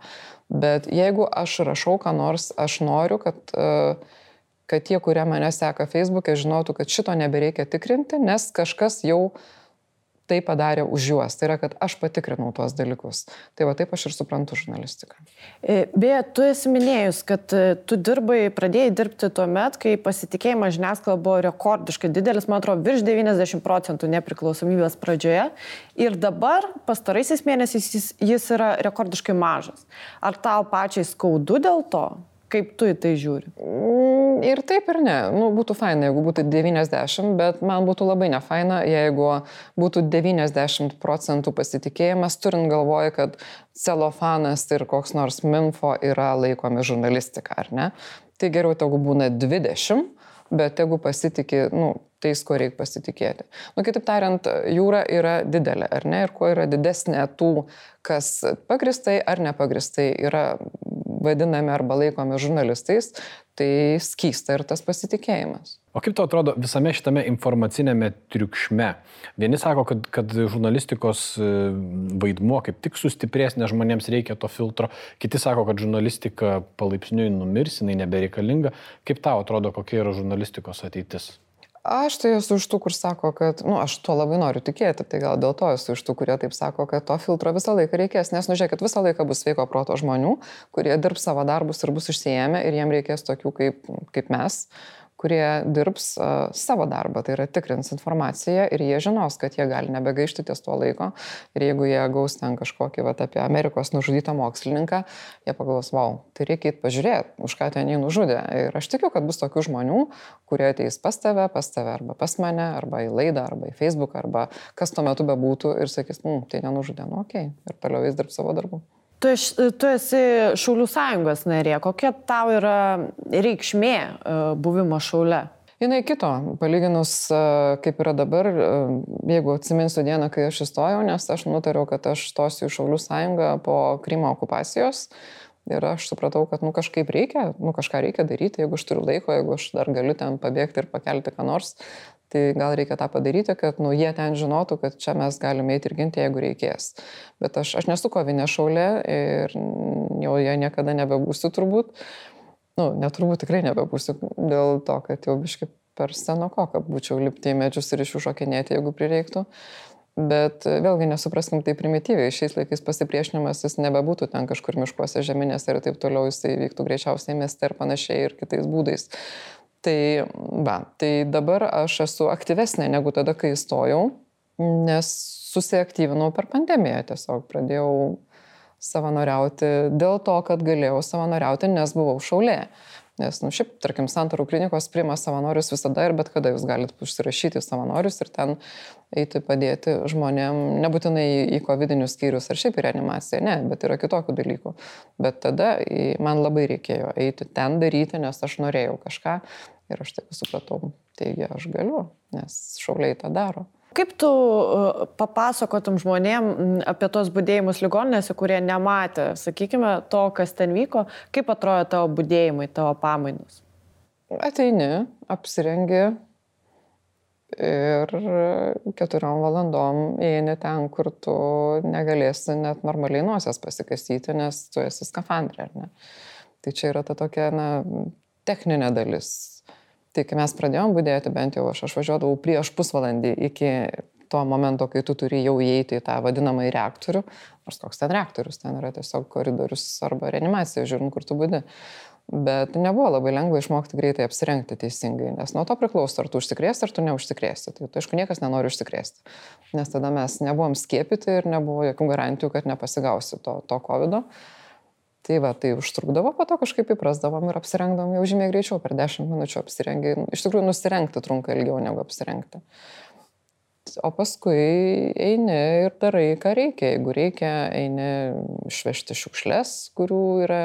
Bet jeigu aš rašau ką nors, aš noriu, kad, e, kad tie, kurie mane seka Facebook'e, žinotų, kad šito nebereikia tikrinti, nes kažkas jau uh, tai padarė už juos. Tai yra, kad aš patikrinau tuos dalykus. Tai va taip aš ir suprantu žurnalistiką. E, beje, tu esi minėjus, kad e, tu dirbai, pradėjai dirbti tuo met, kai pasitikėjimas žiniasklaida buvo rekordiškai didelis, man atrodo, virš 90 procentų nepriklausomybės pradžioje. Ir dabar, pastaraisiais mėnesiais, jis, jis yra rekordiškai mažas. Ar tau pačiai skaudu dėl to? Kaip tu į tai žiūri? Mm, ir taip ir ne. Nu, būtų faina, jeigu būtų 90, bet man būtų labai nefaina, jeigu būtų 90 procentų pasitikėjimas, turint galvoje, kad celofanas ir koks nors minfo yra laikomi žurnalistika, ar ne? Tai geriau tegu būna 20, bet jeigu pasitikė, nu, tais, kuo reikia pasitikėti. Nu, kitaip tariant, jūra yra didelė, ar ne? Ir kuo yra didesnė tų, kas pagristai ar nepagristai yra vadinami arba laikomi žurnalistais, tai skysta ir tas pasitikėjimas. O kaip tau atrodo visame šitame informacinėme triukšme? Vieni sako, kad, kad žurnalistikos e, vaidmuo kaip tik sustiprės, nes žmonėms reikia to filtro, kiti sako, kad žurnalistika palaipsniui numirs, jinai nebereikalinga. Kaip tau atrodo, kokia yra žurnalistikos ateitis? Aš tai esu iš tų, kur sako, kad, na, nu, aš tuo labai noriu tikėti, tai gal dėl to esu iš tų, kurie taip sako, kad to filtro visą laiką reikės, nes, nu, žiūrėkit, visą laiką bus sveiko proto žmonių, kurie dirbs savo darbus ir bus išsiemę ir jiem reikės tokių kaip, kaip mes, kurie dirbs uh, savo darbą, tai yra tikrins informaciją ir jie žinos, kad jie gali nebegaišti ties tuo laiko. Ir jeigu jie gaus ten kažkokį vat, apie Amerikos nužudytą mokslininką, jie pagalvos, wow, tai reikia įti pažiūrėti, už ką ten jį nužudė. Ir aš tikiu, kad bus tokių žmonių, kurie ateis pas tave, pas tave arba pas mane, arba į laidą, arba į Facebook, arba kas tuo metu bebūtų ir sakys, mm, tai nenužudė, nu okei, okay. ir toliau jis dirbs savo darbų. Tu, tu esi Šaulių sąjungos narė. Kokia tau yra reikšmė e, buvimo šaulė? Jinai kito, palyginus e, kaip yra dabar, e, jeigu atsiminsiu dieną, kai aš įstojau, nes aš nutariau, kad aš stosiu į Šaulių sąjungą po Krymo okupacijos. Ir aš supratau, kad nu, kažkaip reikia, nu, kažką reikia daryti, jeigu aš turiu laiko, jeigu aš dar galiu ten pabėgti ir pakelti ką nors, Tai gal reikia tą padaryti, kad nu, jie ten žinotų, kad čia mes galime eiti ir ginti, jeigu reikės. Bet aš, aš nesu kovinė šaulė ir jau jie niekada nebebūsiu turbūt. Nu, neturbūt tikrai nebebūsiu dėl to, kad jau biškai per senokoką būčiau lipti į medžius ir iš jų šokinėti, jeigu prireiktų. Bet vėlgi nesupraskim tai primityviai, šiais laikais pasipriešinimas jis nebebūtų ten kažkur miškuose, žeminėse ir taip toliau, jisai vyktų greičiausiai mieste ir panašiai ir kitais būdais. Tai, va, tai dabar aš esu aktyvesnė negu tada, kai įstojau, nes susiaktyvinau per pandemiją, tiesiog pradėjau savanoriauti dėl to, kad galėjau savanoriauti, nes buvau šaulė. Nes, nu, šiaip, tarkim, santarų klinikos priima savanorius visada ir bet kada jūs galite užsirašyti savanorius ir ten eiti padėti žmonėm, nebūtinai į COVID-19 skyrius ar šiaip į reanimaciją, ne, bet yra kitokių dalykų. Bet tada man labai reikėjo eiti ten daryti, nes aš norėjau kažką ir aš taip supratau, taigi aš galiu, nes šauliai tą daro. Kaip tu uh, papasakotum žmonėm apie tos būdėjimus ligoninėse, kurie nematė, sakykime, to, kas ten vyko, kaip atrodo tavo būdėjimai, tavo pamainos? Ateini, apsirengi ir keturiom valandom eini ten, kur tu negalėsi net normaliai nuosės pasikasyti, nes tu esi skafandrė, ar ne? Tai čia yra ta tokia, na, techninė dalis Tai kai mes pradėjom būdėti, bent jau aš, aš važiuodavau prieš pusvalandį iki to momento, kai tu turi jau įeiti į tą vadinamą reaktorių, nors koks ten reaktorius, ten yra tiesiog koridorius arba reanimacija, žiūrint, kur tu būdi. Bet nebuvo labai lengva išmokti greitai apsirengti teisingai, nes nuo to priklauso, ar tu užsikrėsi, ar tu neužsikrėsi. Tai, tai aišku, niekas nenori užsikrėsti, nes tada mes nebuvom skiepyti ir nebuvo jokių garantijų, kad nepasigausi to, to COVID. -o. Tai va, tai užtrukdavo, po to kažkaip įprasdavom ir apsirengdavom jau žymiai greičiau, per 10 minučių apsirengi. Iš tikrųjų, nusirengti trunka ilgiau negu apsirengti. O paskui eini ir darai, ką reikia. Jeigu reikia, eini išvežti šiukšles, kurių yra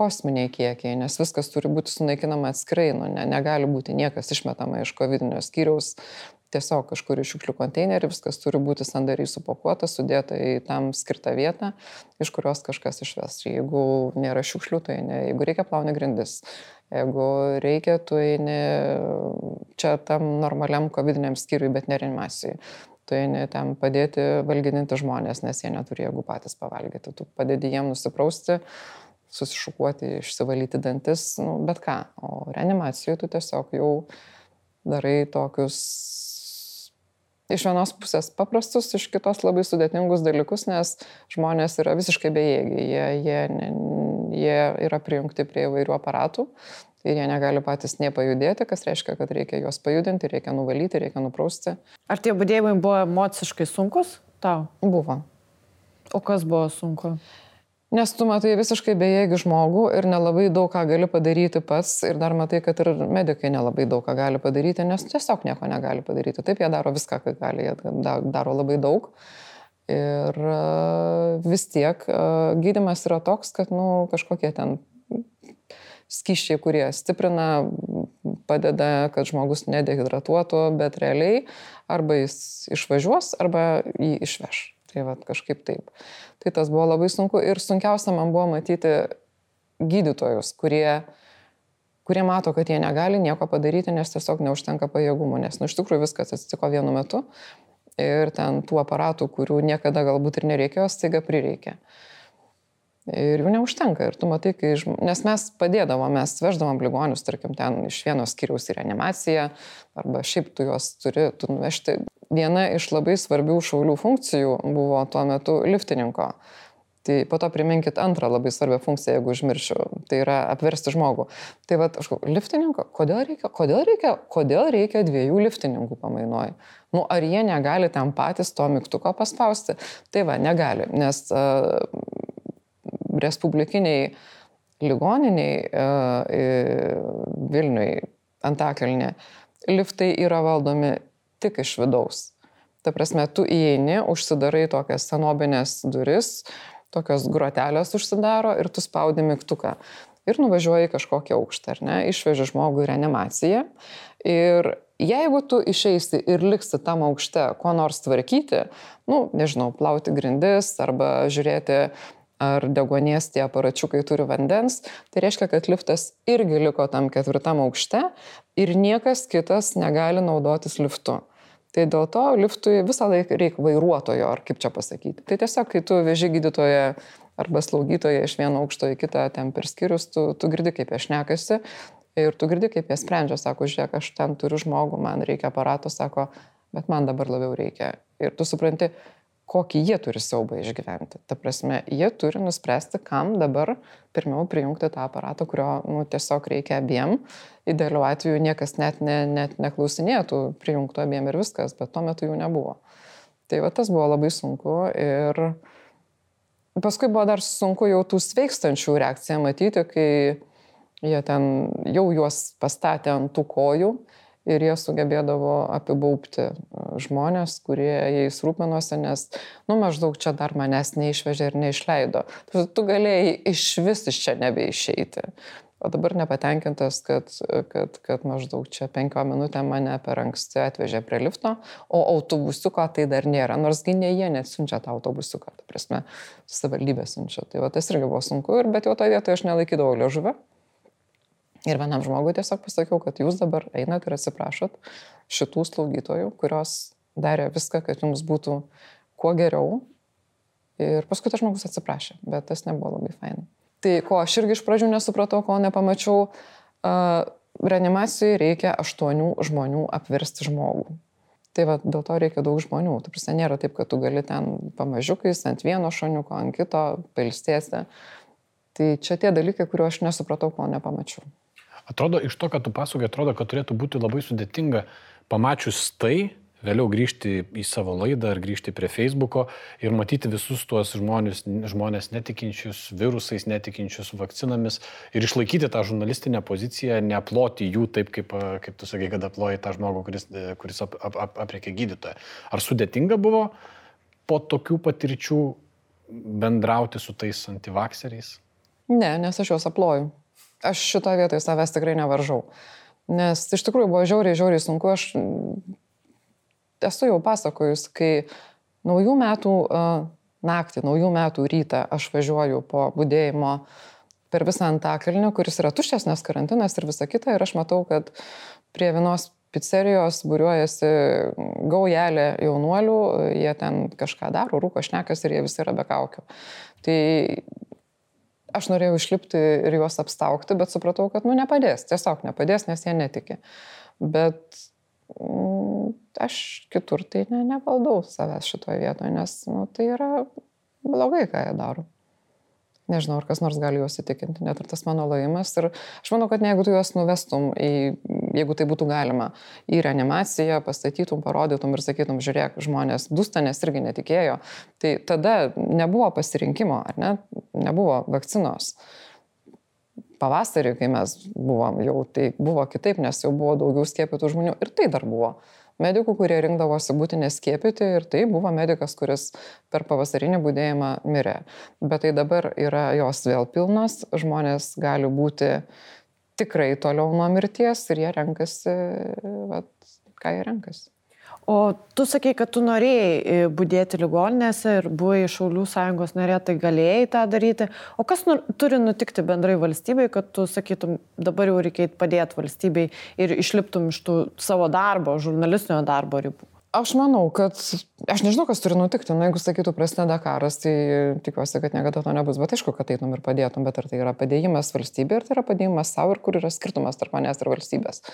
kosminiai kiekiai, nes viskas turi būti sunaikinama atskirai, nu, ne, negali būti niekas išmetama iš COVID skyriaus tiesiog kažkur į šiukšlių konteinerį, viskas turi būti sandariai supakuota, sudėta į tam skirtą vietą, iš kurios kažkas išves. Jeigu nėra šiukšlių, tai ne, jeigu reikia plauni grindis, jeigu reikia, tu eini čia tam normaliam COVID-19 skyriui, bet ne reanimacijai. Tu eini ten padėti valgydinti žmonės, nes jie neturi jėgų patys pavalgyti. Tu padedi jiem nusiprausti, susišukuoti, išsivalyti dantis, nu, bet ką. O reanimacijų tu tiesiog jau darai tokius iš vienos pusės paprastus, iš kitos labai sudėtingus dalykus, nes žmonės yra visiškai bejėgiai, jie, jie, jie yra prijungti prie įvairių aparatų ir jie negali patys nepajudėti, kas reiškia, kad reikia juos pajudinti, reikia nuvalyti, reikia nuprausti. Ar tie būdėjimai buvo emociškai sunkus tau? Buvo. O kas buvo sunku? Nes tu matai visiškai bejėgį žmogų ir nelabai daug ką gali padaryti pats ir dar matai, kad ir medikai nelabai daug ką gali padaryti, nes tiesiog nieko negali padaryti. Taip, jie daro viską, ką gali, jie daro labai daug. Ir e, vis tiek e, gydimas yra toks, kad nu, kažkokie ten skyščiai, kurie stiprina, padeda, kad žmogus nedehidratuotų, bet realiai arba jis išvažiuos, arba jį išveš. Tai va kažkaip taip. Tai tas buvo labai sunku ir sunkiausia man buvo matyti gydytojus, kurie, kurie mato, kad jie negali nieko padaryti, nes tiesiog neužtenka pajėgumų, nes nu, iš tikrųjų viskas atsitiko vienu metu ir ten tų aparatų, kurių niekada galbūt ir nereikėjo, staiga prireikė. Ir jų neužtenka. Ir tu matai, kai, nes mes padėdavom, mes veždavom ligonius, tarkim, ten iš vienos skiriaus į reanimaciją, arba šiaip tu juos turi, tu nuvežti viena iš labai svarbių šaulių funkcijų buvo tuo metu liftininko. Tai po to priminkit antrą labai svarbią funkciją, jeigu užmiršiu, tai yra apversti žmogų. Tai va, aš galvoju, liftininko, kodėl reikia, kodėl, reikia, kodėl reikia dviejų liftininkų pamainoj? Nu, ar jie negali ten patys to mygtuko paspausti? Tai va, negali, nes uh, respublikiniai ligoniniai uh, Vilniui, Antakalnė, liftai yra valdomi tik iš vidaus. Ta prasme, tu įeini, užsidarai tokias senobinės duris, tokios grotelės užsidaro ir tu spaudi mygtuką. Ir nuvažiuoji kažkokią aukštą, ar ne, išveži žmogų į reanimaciją. Ir jeigu tu išeisi ir liksi tam aukšte, ko nors tvarkyti, nu, nežinau, plauti grindis arba žiūrėti, ar degonės tie aparačiukai turi vandens, tai reiškia, kad liftas irgi liko tam ketvirtam aukšte ir niekas kitas negali naudotis liftu. Tai dėl to liftui visą laiką reikia vairuotojo, ar kaip čia pasakyti. Tai tiesiog, kai tu veži gydytoją arba slaugytoją iš vieno aukšto į kitą ten per skirius, tu, tu girdi, kaip jie šnekasi ir tu girdi, kaip jie sprendžia, sako, žiūrėk, aš ten turiu žmogų, man reikia aparato, sako, bet man dabar labiau reikia. Ir tu supranti, kokį jie turi siaubą išgyventi. Ta prasme, jie turi nuspręsti, kam dabar pirmiau prijungti tą aparatą, kurio nu, tiesiog reikia abiem. Idealiu atveju niekas net, ne, net neklausinėtų, prijungtų abiem ir viskas, bet tuo metu jų nebuvo. Tai va tas buvo labai sunku ir paskui buvo dar sunku jau tų sveikstančių reakciją matyti, kai Jie ten jau juos pastatė ant tų kojų ir jie sugebėdavo apibaupti e, žmonės, kurie jais rūpinosi, nes, nu, maždaug čia dar manęs neišvežė ir neišleido. Tu galėjai iš vis iš čia nebeišeiti. O dabar nepatenkintas, kad, kad, kad maždaug čia penkiom minutėm mane per anksti atvežė prie lifto, o autobusiuko tai dar nėra, norsgi ne jie netsiunčia tą autobusiuką, ta prasme, savivaldybė siunčia. Tai va, tas irgi buvo sunku, ir, bet jau toje vietoje aš nelaikydavau liežuvę. Ir vienam žmogui tiesiog pasakiau, kad jūs dabar einat ir atsiprašot šitų slaugytojų, kurios darė viską, kad jums būtų kuo geriau. Ir paskui tas žmogus atsiprašė, bet tas nebuvo labai fain. Tai ko aš irgi iš pradžių nesupratau, ko nepamačiau, uh, reanimacijai reikia aštuonių žmonių apversti žmogų. Tai va, dėl to reikia daug žmonių. Tai prasme, nėra taip, kad tu gali ten pamažiukais ant vieno šoniuko, ant kito, pilstėsi. Tai čia tie dalykai, kuriuo aš nesupratau, ko nepamačiau. Atrodo, iš to, kad tu pasakoji, atrodo, kad turėtų būti labai sudėtinga pamačius tai, vėliau grįžti į savo laidą ar grįžti prie Facebook'o ir matyti visus tuos žmonės, žmonės netikinčius virusais, netikinčius vakcinomis ir išlaikyti tą žurnalistinę poziciją, neaploti jų taip, kaip, kaip tu sakai, kad aploji tą žmogų, kuris, kuris ap, ap, ap, apriekė gydytoją. Ar sudėtinga buvo po tokių patirčių bendrauti su tais antivakseriais? Ne, nes aš juos aploju aš šitoje vietoje savęs tikrai nevaržau. Nes iš tikrųjų buvo žiauriai, žiauriai sunku. Aš esu jau pasakojus, kai naujų metų naktį, naujų metų rytą aš važiuoju po būdėjimo per visą Antakalnį, kuris yra tuščias, nes karantinas ir visa kita. Ir aš matau, kad prie vienos pizzerijos būriuojasi gaujelė jaunuolių, jie ten kažką daro, rūko šnekas ir jie visi yra be kaukių. Tai Aš norėjau išlipti ir juos apstaukti, bet supratau, kad, nu, nepadės, tiesiog nepadės, nes jie netiki. Bet mm, aš kitur tai ne, nevaldau savęs šitoje vietoje, nes, nu, tai yra blogai, ką jie daro. Nežinau, ar kas nors gali juos įtikinti, net ir tas mano laimas. Ir aš manau, kad ne, jeigu tu juos nuvestum, į, jeigu tai būtų galima, į reanimaciją, pastatytum, parodytum ir sakytum, žiūrėk, žmonės dūsta, nes irgi netikėjo, tai tada nebuvo pasirinkimo, ar ne? Nebuvo vakcinos. Pavasarį, kai mes buvom jau, tai buvo kitaip, nes jau buvo daugiau skiepytų žmonių ir tai dar buvo medikų, kurie rinkdavosi būti neskiepyti ir tai buvo medikas, kuris per pavasarinį būdėjimą mirė. Bet tai dabar yra jos vėl pilnos, žmonės gali būti tikrai toliau nuo mirties ir jie renkasi, vat, ką jie renkasi. O tu sakei, kad tu norėjai e, būdėti ligoninėse ir buvai Šaulių sąjungos narė, tai galėjai tą daryti. O kas nu, turi nutikti bendrai valstybei, kad tu sakytum, dabar jau reikia padėti valstybei ir išliptum iš tų savo darbo, žurnalistinio darbo ribų? Aš manau, kad aš nežinau, kas turi nutikti. Na, jeigu sakytų, prasideda karas, tai tikiuosi, kad niekada to nebus. Bet aišku, kad eitum ir padėtum. Bet ar tai yra padėjimas valstybė, ar tai yra padėjimas savo ir kur yra skirtumas tarp manęs ir valstybės.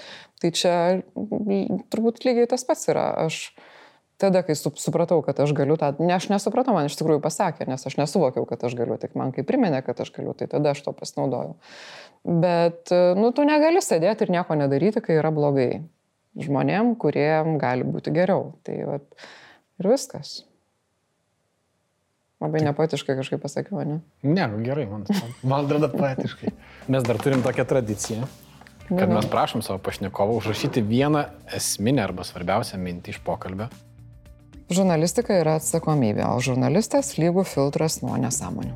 Tai čia turbūt lygiai tas pats yra. Aš tada, kai supratau, kad aš galiu tą, ne aš nesupratau, man iš tikrųjų pasakė, nes aš nesuvokiau, kad aš galiu, tik man kai priminė, kad aš galiu, tai tada aš to pasinaudojau. Bet, nu, tu negali sėdėti ir nieko nedaryti, kai yra blogai žmonėm, kuriem gali būti geriau. Tai vat, ir viskas. Labai nepoetiškai kažkaip pasakiau, ne? Ne, nu gerai, man, man atrodo poetiškai. Mes dar turim tokią tradiciją, kad mes prašom savo pašnekovo užrašyti vieną esminę arba svarbiausią mintį iš pokalbio. Žurnalistika yra atsakomybė, o žurnalistas lygų filtras nuo nesąmonių.